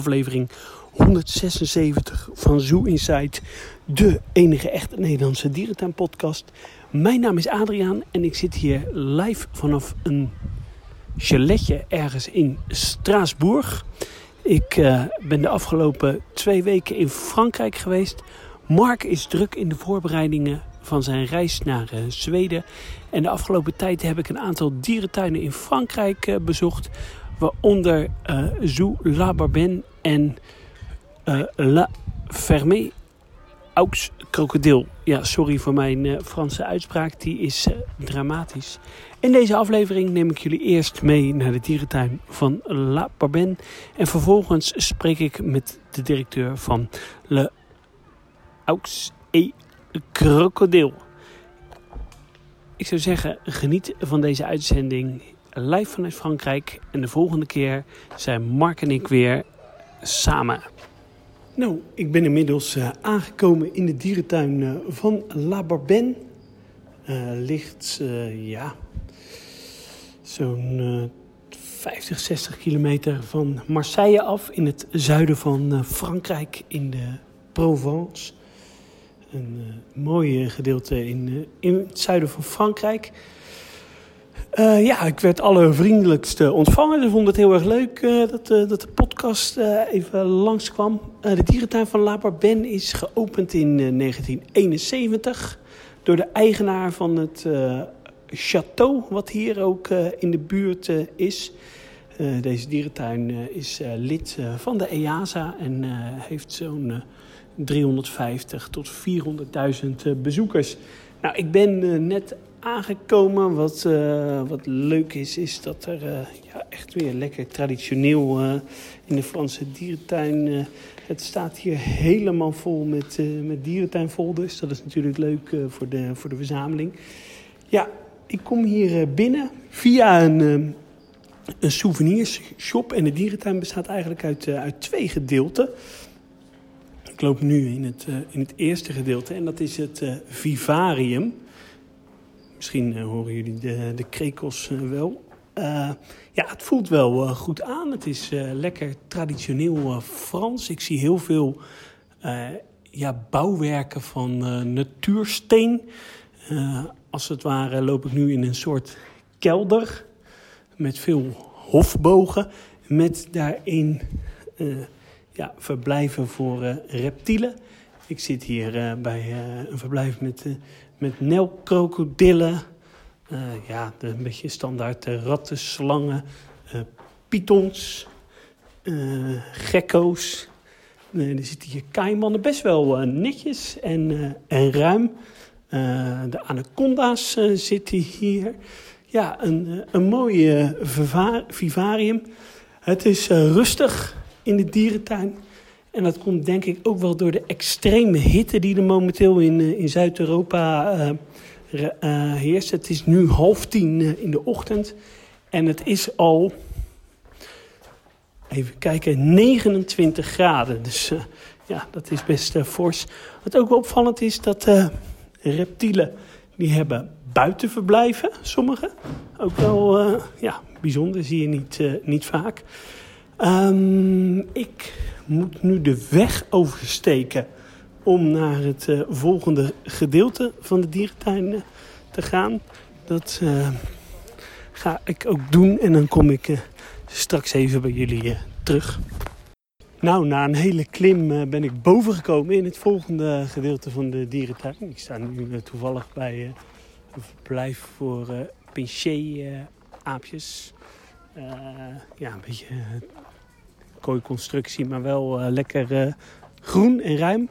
aflevering 176 van Zoo Inside, de enige echte Nederlandse dierentuinpodcast. Mijn naam is Adriaan en ik zit hier live vanaf een chaletje ergens in Straatsburg. Ik uh, ben de afgelopen twee weken in Frankrijk geweest. Mark is druk in de voorbereidingen van zijn reis naar uh, Zweden. En de afgelopen tijd heb ik een aantal dierentuinen in Frankrijk uh, bezocht. Waaronder uh, La Barben en La Fermée Aux Krokodil. Ja, sorry voor mijn Franse uitspraak, die is dramatisch. In deze aflevering neem ik jullie eerst mee naar de dierentuin van La Barben. En vervolgens spreek ik met de directeur van Le Aux et Krokodil. Ik zou zeggen, geniet van deze uitzending live vanuit Frankrijk. En de volgende keer zijn Mark en ik weer samen. Nou, ik ben inmiddels uh, aangekomen in de dierentuin uh, van La Barben. Uh, ligt, ja, zo'n 50, 60 kilometer van Marseille af in het zuiden van Frankrijk in de Provence. Een mooi gedeelte in, in het zuiden van Frankrijk. Uh, ja, ik werd allervriendelijkst ontvangen. Ik vond het heel erg leuk dat, dat de podcast even langskwam. de dierentuin van La Barben is geopend in 1971 door de eigenaar van het château, wat hier ook in de buurt is. deze dierentuin is lid van de EASA en heeft zo'n 350 tot 400.000 bezoekers. Nou, ik ben net aangekomen. Wat, uh, wat leuk is, is dat er uh, ja, echt weer lekker traditioneel uh, in de Franse dierentuin. het staat hier helemaal vol met, met dierentuinfolders. Dat is natuurlijk leuk voor, de, voor de verzameling. Ja, ik kom hier binnen via een, een souvenirshop. En de dierentuin bestaat eigenlijk uit, uit twee gedeelten. Ik loop nu in het, in het eerste gedeelte en dat is het vivarium. Misschien uh, horen jullie de, de krekels wel. ja, het voelt wel goed aan. Het is lekker traditioneel Frans. Ik zie heel veel ja, bouwwerken van natuursteen. als het ware loop ik nu in een soort kelder met veel hofbogen. Met daarin ja, verblijven voor reptielen. Ik zit hier bij een verblijf met, met nelkrokodillen. ja, de, een beetje standaard ratten, slangen, pythons, gekko's. er zitten hier kaimannen, best wel netjes en, en ruim. de anaconda's zitten hier. Ja, een, een mooi vivarium. Het is rustig in de dierentuin. En dat komt denk ik ook wel door de extreme hitte die er momenteel in, eh, in Zuid-Europa uh, uh, heerst. Het is nu half tien in de ochtend en het is al, even kijken, 29 graden. Dus ja, dat is best fors. Wat ook wel opvallend is, dat reptielen, die hebben buitenverblijven, sommige. Ook wel ja, bijzonder, zie je niet, niet vaak. Um, ik moet nu de weg oversteken om naar het uh, volgende gedeelte van de dierentuin uh, te gaan. Dat uh, ga ik ook doen en dan kom ik straks even bij jullie terug. Nou, na een hele klim ben ik boven gekomen in het volgende gedeelte van de dierentuin. Ik sta nu toevallig bij een verblijf voor pinché-aapjes. ja, een beetje kooiconstructie, maar wel uh, lekker uh, groen en ruim.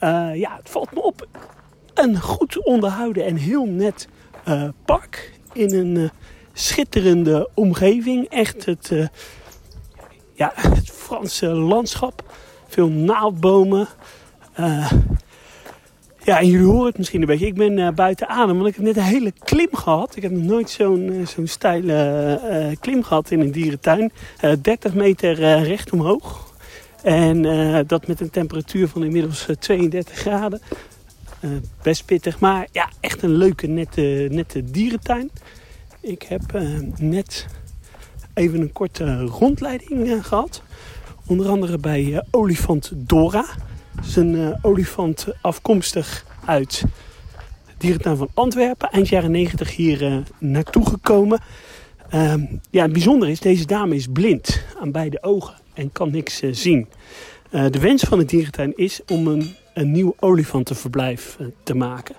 Uh, ja, het valt me op. Een goed onderhouden en heel net park in een schitterende omgeving. Echt het, ja, het Franse landschap. Veel naaldbomen. Ja, en jullie horen het misschien een beetje. Ik ben uh, buiten adem, want ik heb net een hele klim gehad. Ik heb nog nooit zo'n uh, zo'n steile uh, klim gehad in een dierentuin. 30 meter recht omhoog. En dat met een temperatuur van inmiddels 32 graden. best pittig, maar ja, echt een leuke, nette, nette dierentuin. Ik heb net even een korte rondleiding gehad Onder andere bij olifant Dora. Is een olifant afkomstig uit dierentuin van Antwerpen. Eind jaren 90 hier naartoe gekomen. Ehm, ja, het bijzondere is, deze dame is blind aan beide ogen en kan niks zien. de wens van de dierentuin is om een, een nieuw olifantenverblijf te maken.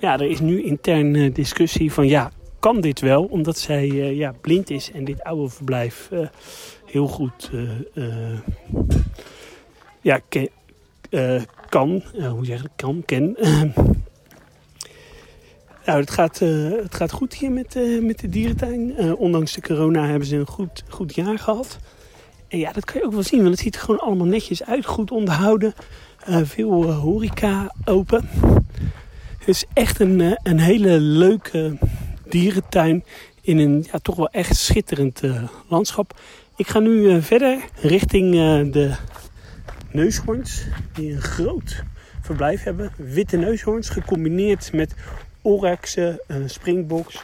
Ja, er is nu intern discussie van ja, kan dit wel, omdat zij uh, ja, blind is en dit oude verblijf uh, heel goed uh, ja, ken, kan. hoe zeg ik kan, ken. nou, het gaat, het gaat goed hier met, met de dierentuin. ondanks de corona hebben ze een goed, goed jaar gehad. En ja, dat kan je ook wel zien, want het ziet er gewoon allemaal netjes uit. Goed onderhouden. veel horeca open. Het is echt een, een hele leuke dierentuin in een ja, toch wel echt schitterend landschap. Ik ga nu verder richting de neushoorns, die een groot verblijf hebben. Witte neushoorns gecombineerd met oraksen, springboks,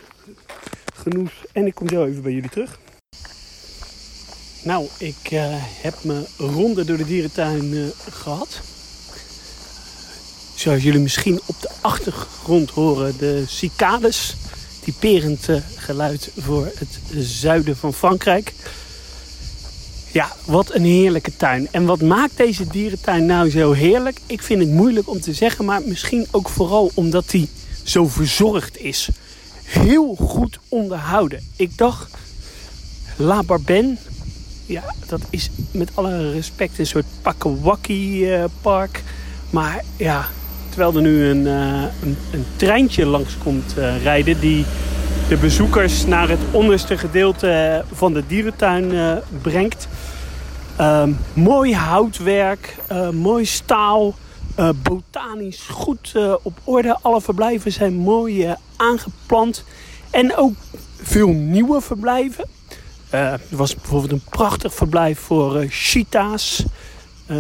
genoeg. En ik kom zo even bij jullie terug. Nou, ik heb mijn ronde door de dierentuin gehad. Zoals jullie misschien op de achtergrond horen, de cicades typerend eh, geluid voor het zuiden van Frankrijk. Ja, wat een heerlijke tuin. En wat maakt deze dierentuin nou zo heerlijk? Ik vind het moeilijk om te zeggen, maar misschien ook vooral omdat hij zo verzorgd is. Heel goed onderhouden. Ik dacht, La Barbenne, ja, dat is met alle respect een soort Pakawaki-park. Eh, maar ja, terwijl er nu een, uh, een, treintje langs komt uh, rijden die de bezoekers naar het onderste gedeelte van de dierentuin brengt. Ehm, mooi houtwerk, mooi staal, botanisch goed op orde. Alle verblijven zijn mooi aangeplant en ook veel nieuwe verblijven. er was bijvoorbeeld een prachtig verblijf voor cheetahs.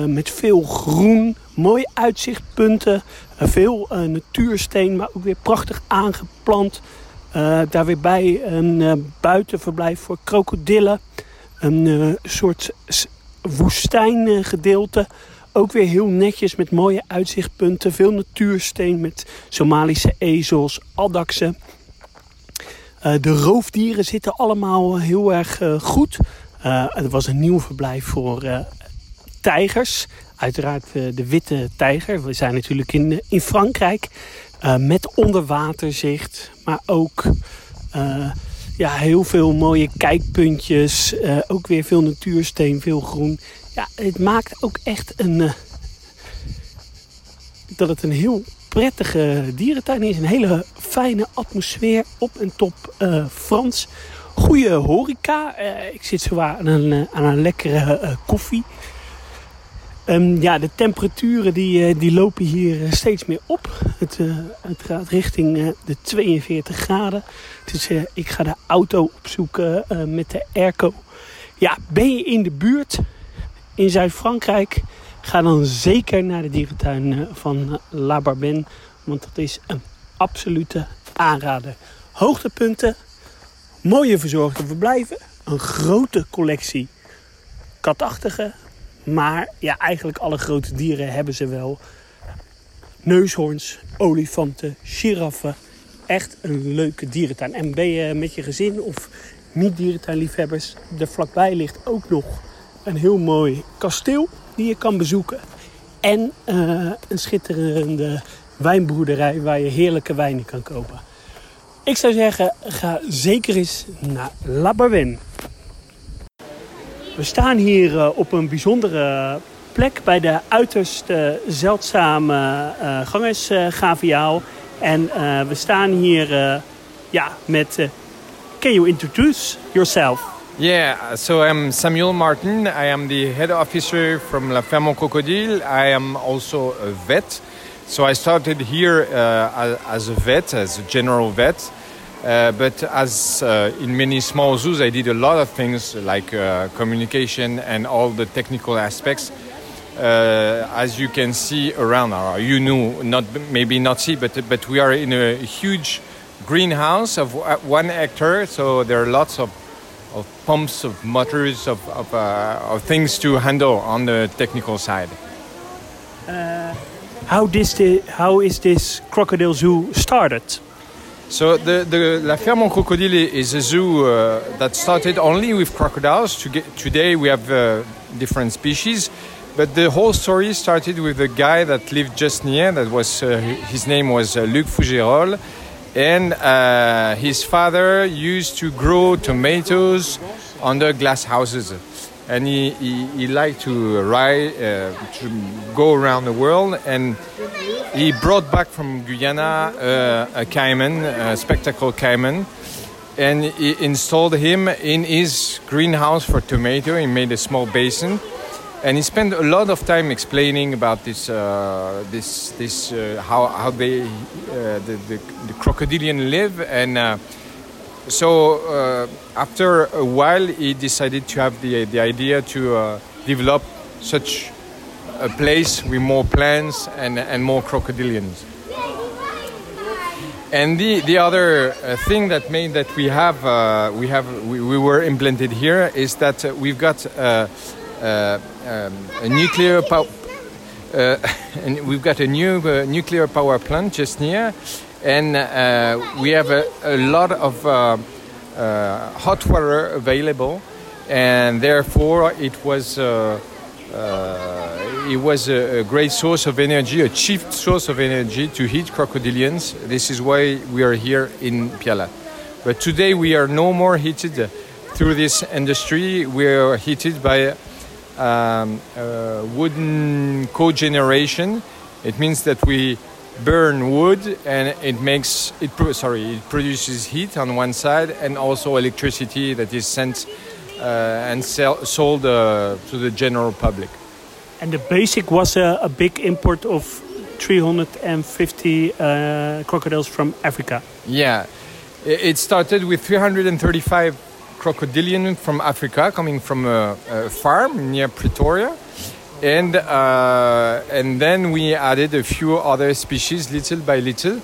met veel groen, mooie uitzichtpunten, veel natuursteen, maar ook weer prachtig aangeplant. Daar weer bij een buitenverblijf voor krokodillen. Een soort woestijngedeelte. Ook weer heel netjes met mooie uitzichtpunten. Veel natuursteen met Somalische ezels, addaksen. de roofdieren zitten allemaal heel erg goed. er was een nieuw verblijf voor tijgers. Uiteraard uh, de witte tijger. We zijn natuurlijk in, eh, in Frankrijk. Uh, met onderwaterzicht. Maar ook uh, ja, heel veel mooie kijkpuntjes. ook weer veel natuursteen, veel groen. Ja, het maakt ook echt een... dat het een heel prettige dierentuin is. Een hele fijne atmosfeer op en top Frans. Goede horeca. ik zit zo aan een, aan een lekkere koffie. Um, ja, de temperaturen die, uh, die lopen hier uh, steeds meer op. Het, uh, het gaat richting de 42 graden. Dus ik ga de auto opzoeken met de airco. Ja, ben je in de buurt in Zuid-Frankrijk? Ga dan zeker naar de dierentuin van La Barbenne. Want dat is een absolute aanrader. Hoogtepunten, mooie verzorgde verblijven, een grote collectie katachtige maar ja, eigenlijk alle grote dieren hebben ze wel. Neushoorns, olifanten, giraffen. Echt een leuke dierentuin. En ben je met je gezin of niet dierentuinliefhebbers, er vlakbij ligt ook nog een heel mooi kasteel die je kan bezoeken. En uh, een schitterende wijnbroederij waar je heerlijke wijnen kan kopen. Ik zou zeggen, ga zeker eens naar La Barwen. We staan hier uh, op een bijzondere plek bij de uiterst uh, zeldzame uh, gangersgaviaal. en we staan hier ja, met... can you introduce yourself? Yeah, so I'm Samuel Martin. I am the head officer from La Ferme Crocodile. I am also a vet. So I started here as a vet, as a general vet. Uh, but as uh, in many small zoos, I did a lot of things like uh, communication and all the technical aspects. Uh, as you can see around, or you know, not maybe not see, but but we are in a huge greenhouse of one hectare, so there are lots of of pumps, of motors, of, of, uh, of things to handle on the technical side. How, this how is this crocodile zoo started? So the, the La Ferme aux Crocodile is a zoo uh, that started only with crocodiles. To get, today we have uh, different species, but the whole story started with a guy that lived just near. That was uh, his name was uh, Luc Fougeirol, and uh, his father used to grow tomatoes under glass houses, and he, he, he liked to ride uh, to go around the world. And he brought back from Guyana uh, a caiman, a spectacle caiman, and he installed him in his greenhouse for tomato. He made a small basin, and he spent a lot of time explaining about this, uh, this, this, uh, how how they, uh, the, the, the crocodilian live, and uh, so uh, after a while, he decided to have the the idea to uh, develop such a place with more plants and, and more crocodilians. And the, the other uh, thing that made that we have uh, we have we, we were implanted here is that uh, we've got uh, um, a nuclear power and we've got a new nuclear power plant just near, and uh, we have a, a lot of uh, uh, hot water available, and therefore it was. It was a, a great source of energy, a cheap source of energy to heat crocodilians. This is why we are here in Pierrelatte. But today we are no more heated through this industry. We are heated by um, uh, wooden cogeneration. It means that we burn wood and it makes it sorry it produces heat on one side and also electricity that is sent uh, and sell, sold uh, to the general public. And the basic was a, a big import of 350 uh, crocodiles from Africa. Yeah, it started with 335 crocodilian from Africa coming from a, a farm near Pretoria. And, uh, and then we added a few other species little by little.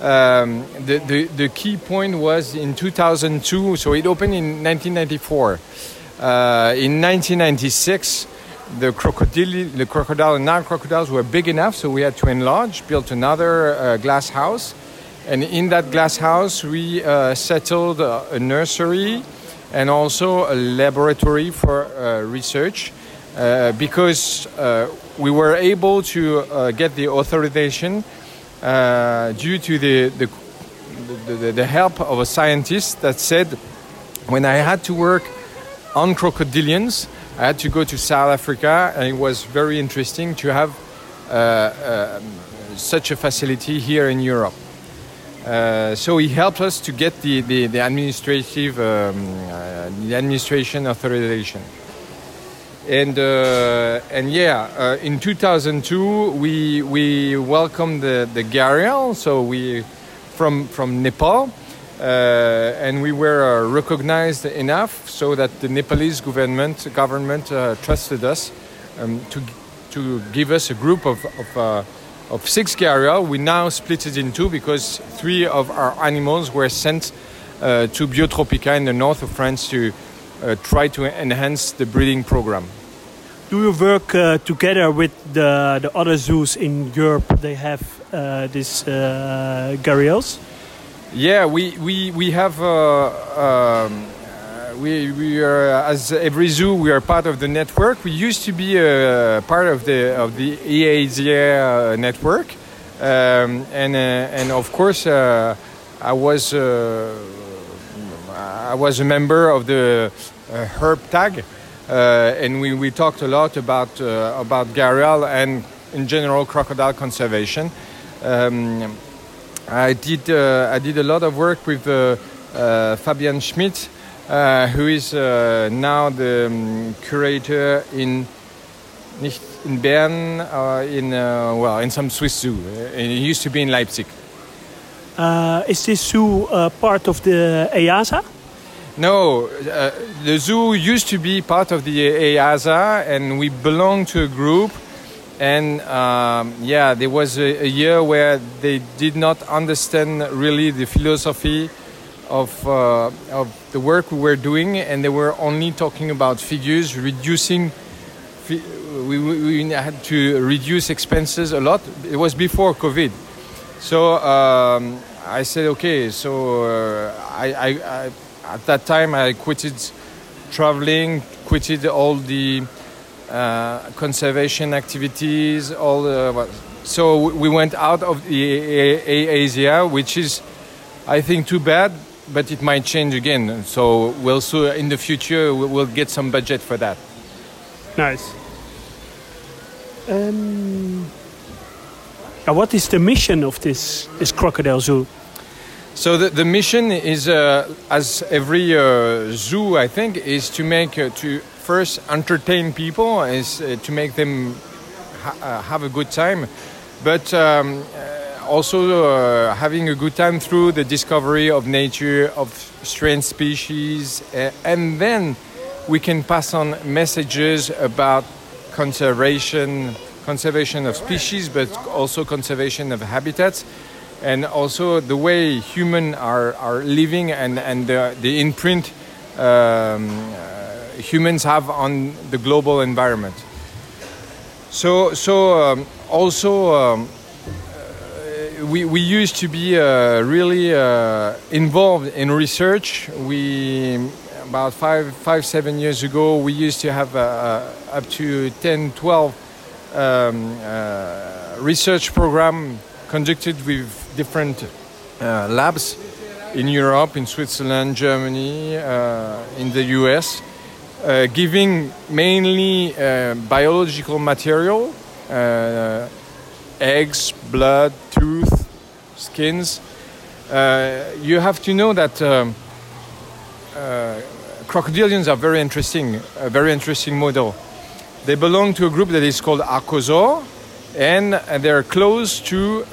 Um, the, the, the key point was in 2002, so it opened in 1994. Uh, in 1996, the crocodile, the crocodile and Nile crocodiles were big enough, so we had to enlarge, built another uh, glass house, and in that glass house we uh, settled a nursery and also a laboratory for uh, research, because uh, we were able to uh, get the authorization uh, due to the the, the the help of a scientist that said when I had to work on crocodilians, I had to go to South Africa, and it was very interesting to have uh, uh, such a facility here in Europe. Uh, so he helped us to get the, the, the administrative um, uh, the administration authorization. And uh, and yeah, uh, in 2002 we we welcomed the the Gharial, so we from from Nepal, uh, and we were uh, recognized enough so that the Nepalese government government uh, trusted us um, to to give us a group of of, uh, of six Gharial. We now split it in two because three of our animals were sent to Biotropica in the north of France to try to enhance the breeding program. Do you work uh, together with the, the other zoos in Europe? They have uh, these uh, gharials. Yeah, we we we have. Uh, um, uh, we, we are as every zoo we are part of the network. We used to be a part of the of the EAZA uh, network, um, and uh, and of course uh, I was uh, I was a member of the uh, Herb Tag, uh, and we, we talked a lot about uh, about gharial and in general crocodile conservation. Um, I did uh, I did a lot of work with uh, uh, Fabian Schmidt, uh, who is uh, now the um, curator in nicht in Bern uh, in uh, well in some Swiss zoo. Uh, he used to be in Leipzig. Uh, is this zoo uh, part of the EAZA? No, uh, the zoo used to be part of the EAZA, and we belong to a group. And um, yeah, there was a, a year where they did not understand really the philosophy of, uh, of the work we were doing, and they were only talking about figures, reducing. fi- We, we, had to reduce expenses a lot. It was before COVID, so um, I said, okay. So uh, I, I, I, at that time, I quitted traveling, quitted all the uh, conservation activities, all the. what- So we went out of the EAZA, which is, I think, too bad. But it might change again. So we'll so in the future we'll we'll get some budget for that. Nice. Um, what is the mission of this this crocodile zoo? So the, the mission is, uh, as every uh, zoo, I think, is to make uh, to first entertain people, is uh, to make them ha- uh, have a good time, but um, uh, also having a good time through the discovery of nature, of strange species, and then we can pass on messages about conservation, conservation of species, but also conservation of habitats and also the way humans are, are living and, and the, the imprint um, uh, humans have on the global environment. So, so um, also um, uh, we, we used to be uh, really uh, involved in research. We about five, five, seven years ago, we used to have uh, up to 10, 12 um, uh, research program conducted with different uh, labs in Europe, in Switzerland, Germany, uh, in the US, uh, giving mainly uh, biological material, uh, eggs, blood, tooth, skins. Uh, you have to know that um, crocodilians are very interesting, a very interesting model. They belong to a group that is called Archosaur, and they're close to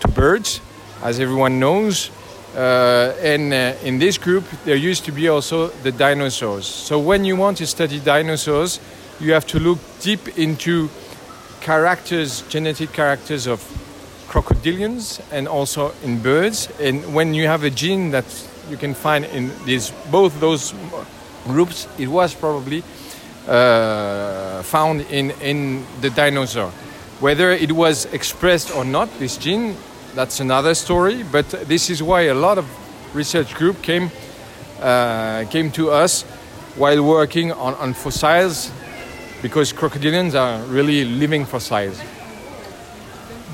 to birds, as everyone knows. Uh, and uh, in this group, there used to be also the dinosaurs. So when you want to study dinosaurs, you have to look deep into characters, genetic characters of crocodilians and also in birds. And when you have a gene that you can find in these both those groups, it was probably uh, found in, in the dinosaur. Whether it was expressed or not, this gene, that's another story. But this is why a lot of research group came uh, came to us while working on, on fossils, because crocodilians are really living fossils.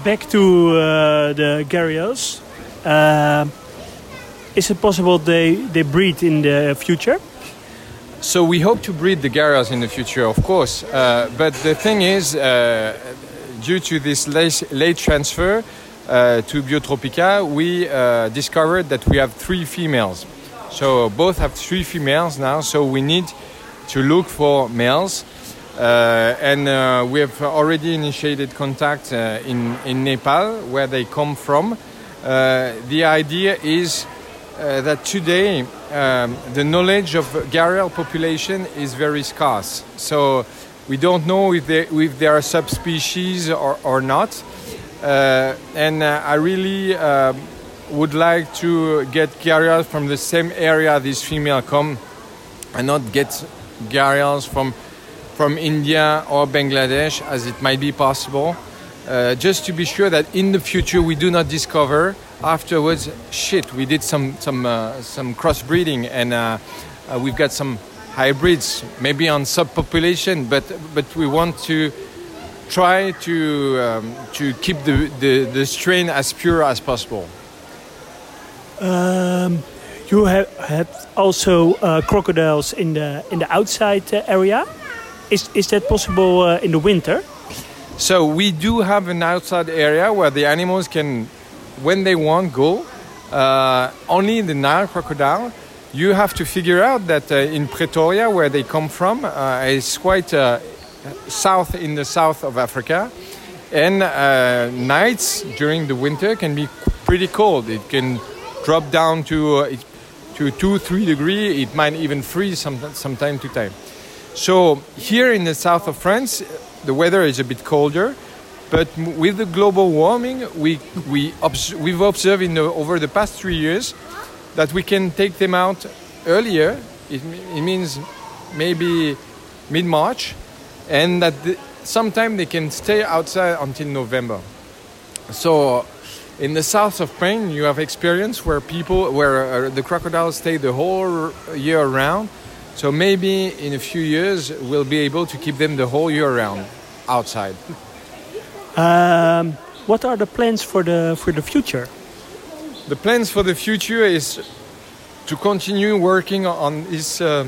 Back to uh, the gharials. Uh, is it possible they, they breed in the future? So we hope to breed the gharials in the future, of course. Uh, but the thing is, uh, due to this late, late transfer uh, to Biotropica, we uh, discovered that we have three females. So both have three females now. So we need to look for males. Uh, and uh, we have already initiated contact uh, in, in Nepal, where they come from. Uh, the idea is uh, that today um, the knowledge of gharial population is very scarce. So we don't know if they, if they are subspecies or, or not. Uh, and uh, I really um would like to get gharials from the same area these female come and not get gharials from, from India or Bangladesh as it might be possible. Uh, just to be sure that in the future we do not discover afterwards shit we did some some uh, some crossbreeding and uh, uh, we've got some hybrids maybe on subpopulation but but we want to try to um, to keep the, the the strain as pure as possible Um, you have had also uh, crocodiles in the in the outside uh, area. Is is that possible uh, in the winter? So we do have an outside area where the animals can, when they want, go. Uh, only the Nile crocodile. You have to figure out that uh, in Pretoria, where they come from, uh, is quite uh, south in the south of Africa, and uh, nights during the winter can be pretty cold. It can drop down to uh, to two, three degree. It might even freeze some, some time to time. So here in the south of France, the weather is a bit colder, But with the global warming, we, we obs- we've observed in the, over the past three years that we can take them out earlier. It, it means maybe mid March, and that the, sometime they can stay outside until November. So, in the south of Spain, you have experience where people, where uh, the crocodiles stay the whole year around. So maybe in a few years we'll be able to keep them the whole year round outside. Um, what are the plans for the for the future? The plans for the future is to continue working on this uh,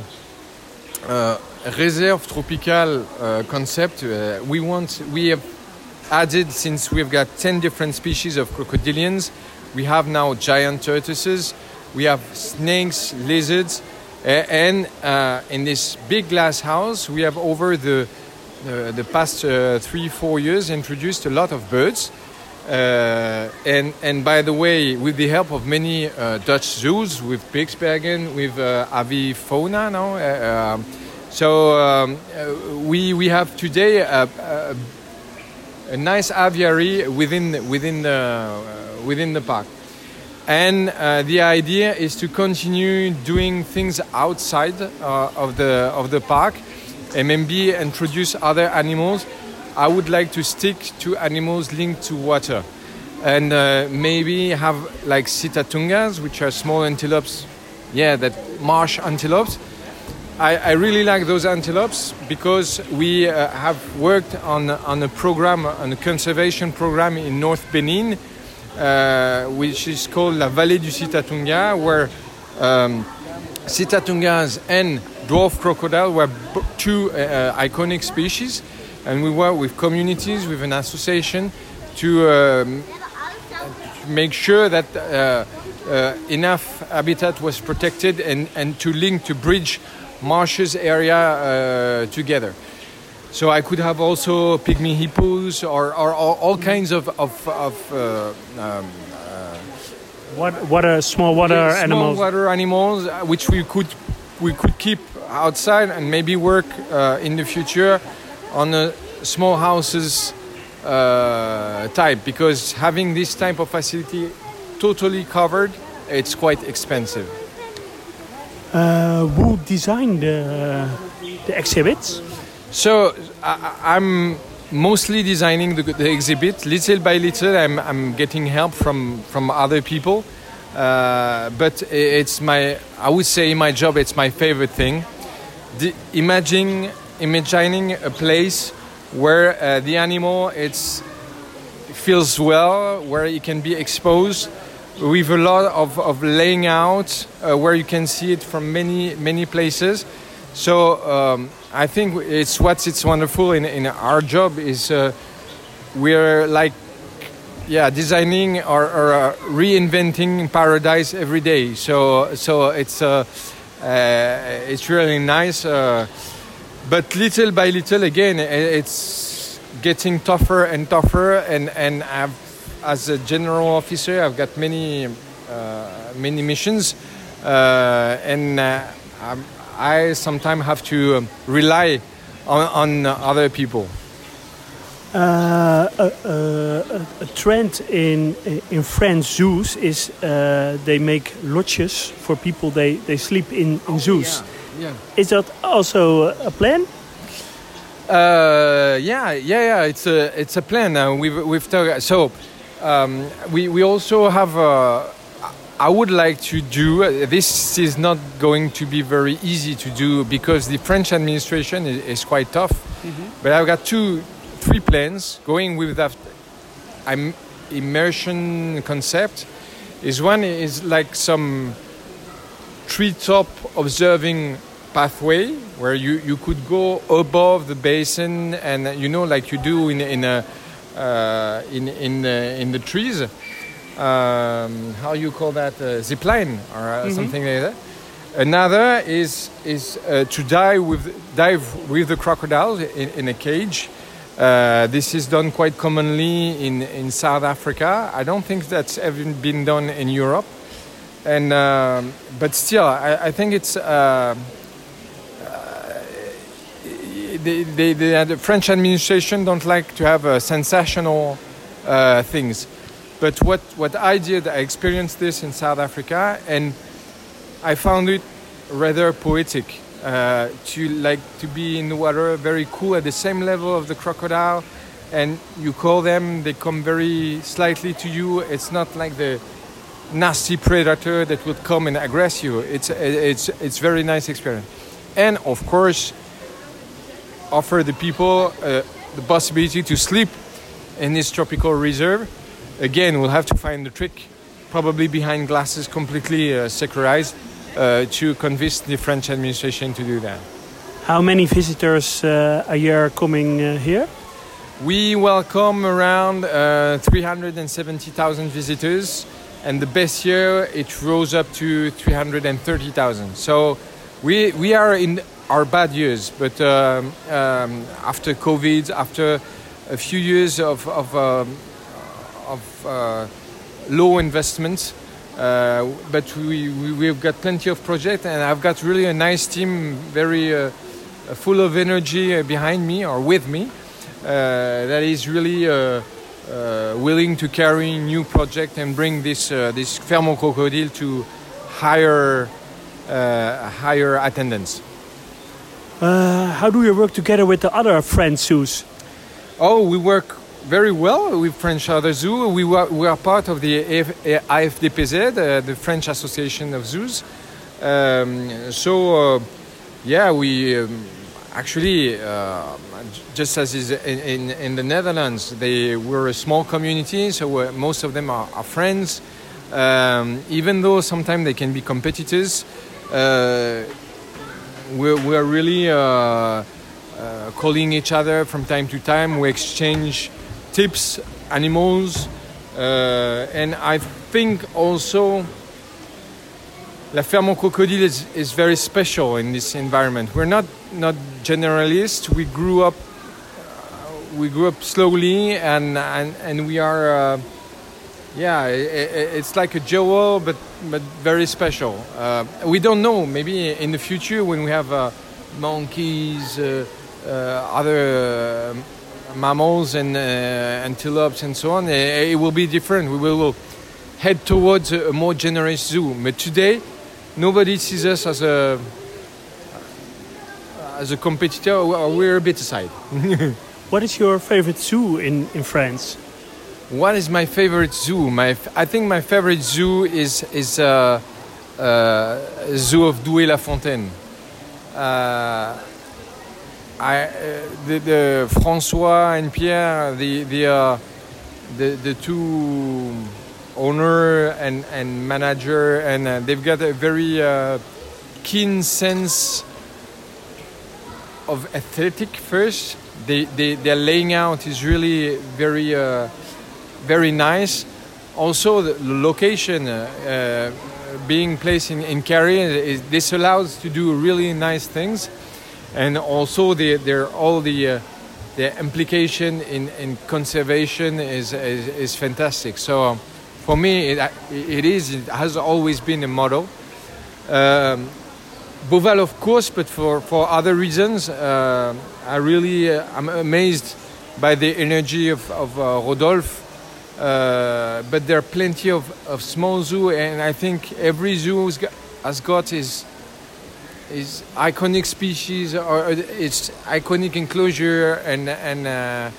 uh, reserve tropical uh, concept. Uh, we want we have added since we've got 10 different species of crocodilians. We have now giant tortoises, we have snakes, lizards, and uh, in this big glass house we have over the the, past uh, three four years introduced a lot of birds. Uh, and and by the way, with the help of many uh, Dutch zoos, with Beekse Bergen, with uh, Avifauna now, uh, um, so um, uh, we we have today a, a, a nice aviary within within the uh, within the park. And uh, the idea is to continue doing things outside of the of the park, and maybe introduce other animals. I would like to stick to animals linked to water, and uh, maybe have like sitatungas, which are small antelopes. Yeah, that marsh antelopes. I, I really like those antelopes because we uh, have worked on on a program, on a conservation program in North Benin, uh, which is called La Vallée du Sitatunga, where um, Sitatungas and dwarf crocodile were two uh, iconic species, and we work with communities, with an association, to um, to make sure that uh, uh, enough habitat was protected and, and to link to bridge marshes area uh, together. So I could have also pygmy hippos or, or, all all kinds of, of, of uh, um, What what are small water yeah, small animals? water animals, uh, which we could we could keep outside and maybe work uh, in the future on a small houses uh, type because having this type of facility totally covered, it's quite expensive. Uh, who designed the the exhibits? So I, I'm mostly designing the, the exhibit. Little by little, I'm, I'm getting help from from other people. Uh, but it's my I would say my job. It's my favorite thing. The, imagining imagining a place where uh, the animal it's feels well, where it can be exposed with a lot of, of laying out uh, where you can see it from many many places. So um, I think it's what's it's wonderful in, in our job is uh, we're like yeah designing or, or uh, reinventing paradise every day. So so it's uh, uh, it's really nice. But little by little again it's getting tougher and tougher and and I've, as a general officer I've got many uh, many missions uh, and uh, I'm- I sometimes have to um, rely on, on other people. Uh, a, a, a trend in in French zoos is uh, they make lodges for people. They, they sleep in, in zoos. yeah. Is that also a plan? Uh, yeah, yeah, yeah. It's a it's a plan. Uh, we've we've talked. So um, we we also have. Uh, I would like to do. Uh, this is not going to be very easy to do because the French administration is, is quite tough. But I've got two, three plans going with that. I'm immersion concept. Is one is like some treetop observing pathway where you, you could go above the basin and you know like you do in in a uh, in in uh, in the trees. Um, how you call that? Uh, zip line or uh, something like that. Another is is uh, to dive with dive with the crocodiles in, in a cage. Uh, this is done quite commonly in, in South Africa. I don't think that's ever been done in Europe and um, but still, I, I think it's uh, uh, the French administration don't like to have uh, sensational uh, things. But what, what I did, I experienced this in South Africa, and I found it rather poetic uh, to like to be in the water, very cool at the same level of the crocodile, and you call them, they come very slightly to you. It's not like the nasty predator that would come and aggress you. It's it's it's very nice experience, and of course, offer the people uh, the possibility to sleep in this tropical reserve. Again, we'll have to find the trick, probably behind glasses, completely uh, secularized, uh, to convince the French administration to do that. How many visitors uh, a year are coming uh, here? We welcome around uh, 370,000 visitors, and the best year it rose up to 330,000. So we, we are in our bad years, but um, um, after COVID, after a few years of, of, um, of uh, low investment, uh, but we, we, have got plenty of projects, and I've got really a nice team, very uh, full of energy behind me or with me. Uh, that is really uh, uh, willing to carry new project and bring this this Ferme aux crocodile to higher higher attendance. how do you work together with the other French zoos? Oh, we work very well with French Other Zoo. We, were, we are part of the AFDPZ, uh, the French Association of Zoos. Um, so, uh, yeah, we um, actually, uh, just as is in, in, in, the Netherlands, they were a small community, so most of them are, are friends. Um, even though sometimes they can be competitors, uh, we're, we're, really uh, uh, calling each other from time to time. We exchange tips, animals, uh, and I think also La Ferme au Crocodile is, is very special in this environment. We're not not generalists. We grew up uh, we grew up slowly, and and, and we are. Uh, yeah, it, it's like a jewel, but but very special. Uh, we don't know. Maybe in the future, when we have uh, monkeys, uh, uh, other mammals and antelopes and so on, it, it, will be different. We will head towards a more generous zoo. But today, nobody sees us as a as a competitor. We're a bit aside. what is your favorite zoo in, in France? What is my favorite zoo? My I think my favorite zoo is is uh, uh, zoo of Doué-la-Fontaine. Uh, I, uh, the, the, François and Pierre, the the, uh, the the two owner and, and manager, and uh, they've got a very uh, keen sense of aesthetic first. They, they, their laying out is really very, uh, very nice. Also, the location uh, uh, being placed in, in Carré, this allows to do really nice things. And also, the, they're all the uh, the implication in, in conservation is, is, is fantastic. So for me, it, it is, it has always been a model. Um, Beauval, of course, but for, for other reasons, uh, I really, uh, I'm amazed by the energy of, of uh, Rodolphe. Uh, but there are plenty of, of small zoo, and I think every zoo has got his, his iconic species or its iconic enclosure and, and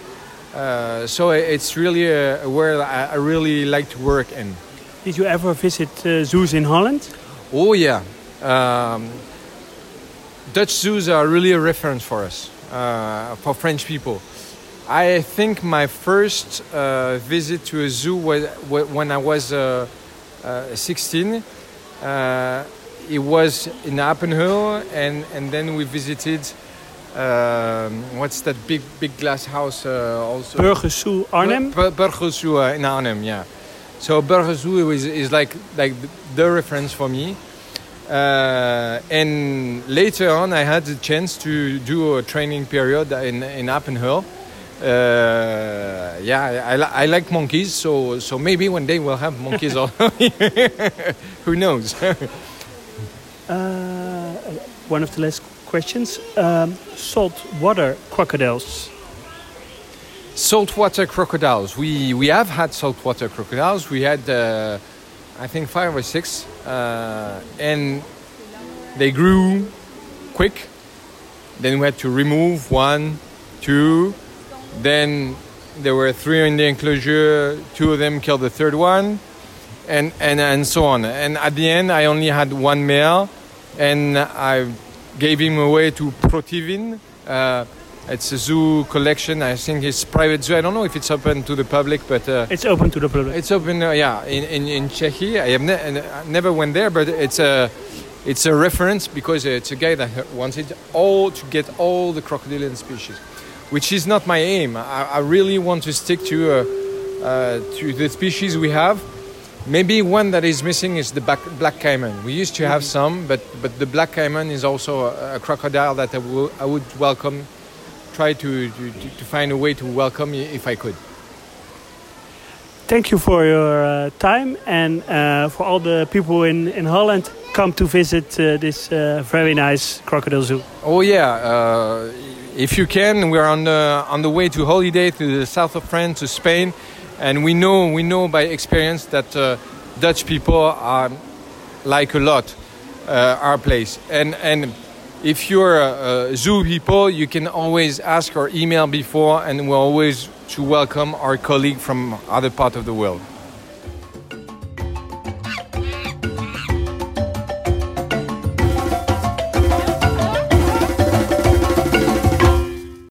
uh, uh, so it's really a, world I, really like to work in. Did you ever visit uh, zoos in Holland? Oh yeah, um, Dutch zoos are really a reference for us, uh, for French people. I think my first uh, visit to a zoo was when I was uh, 16. it was in Apenheul, and, and then we visited um, what's that big big glass house uh, also? Arnhem. Bur uh, in Arnhem, yeah. So Burgerszoo is, is like like the reference for me. Uh, and later on, I had the chance to do a training period in in Apenheul. Uh, yeah, I, I like monkeys, so so maybe one day we'll have monkeys. also. Who knows? Uh, one of the last questions. Um, saltwater crocodiles. Saltwater crocodiles. We we have had saltwater crocodiles. We had, uh, I think, five or six, uh, and they grew quick. Then we had to remove one, two. Then there were three in the enclosure. Two of them killed the third one, and and and so on. And at the end, I only had one male, and I gave him away to Protivin. Uh, it's a zoo collection. I think it's private zoo. I don't know if it's open to the public, but uh, It's open to the public. it's open. Uh, yeah, in in in Czechia. I have ne- I never went there, but it's a it's a reference because it's a guy that wanted all to get all the crocodilian species, which is not my aim. I, I really want to stick to uh, uh, to the species we have. Maybe one that is missing is the black, black caiman. We used to have some, but but the black caiman is also a, a crocodile that I wou- I would welcome. Try to, to, to find a way to welcome if I could. Thank you for your uh, time and uh, for all the people in, in Holland come to visit uh, this uh, very nice crocodile zoo. Oh yeah, uh, if you can, we're on the on the way to holiday to the south of France, to Spain, and we know we know by experience that uh, Dutch people are like a lot uh, our place, and and if you're a, a zoo people, you can always ask or email before, and we're always to welcome our colleague from other part of the world.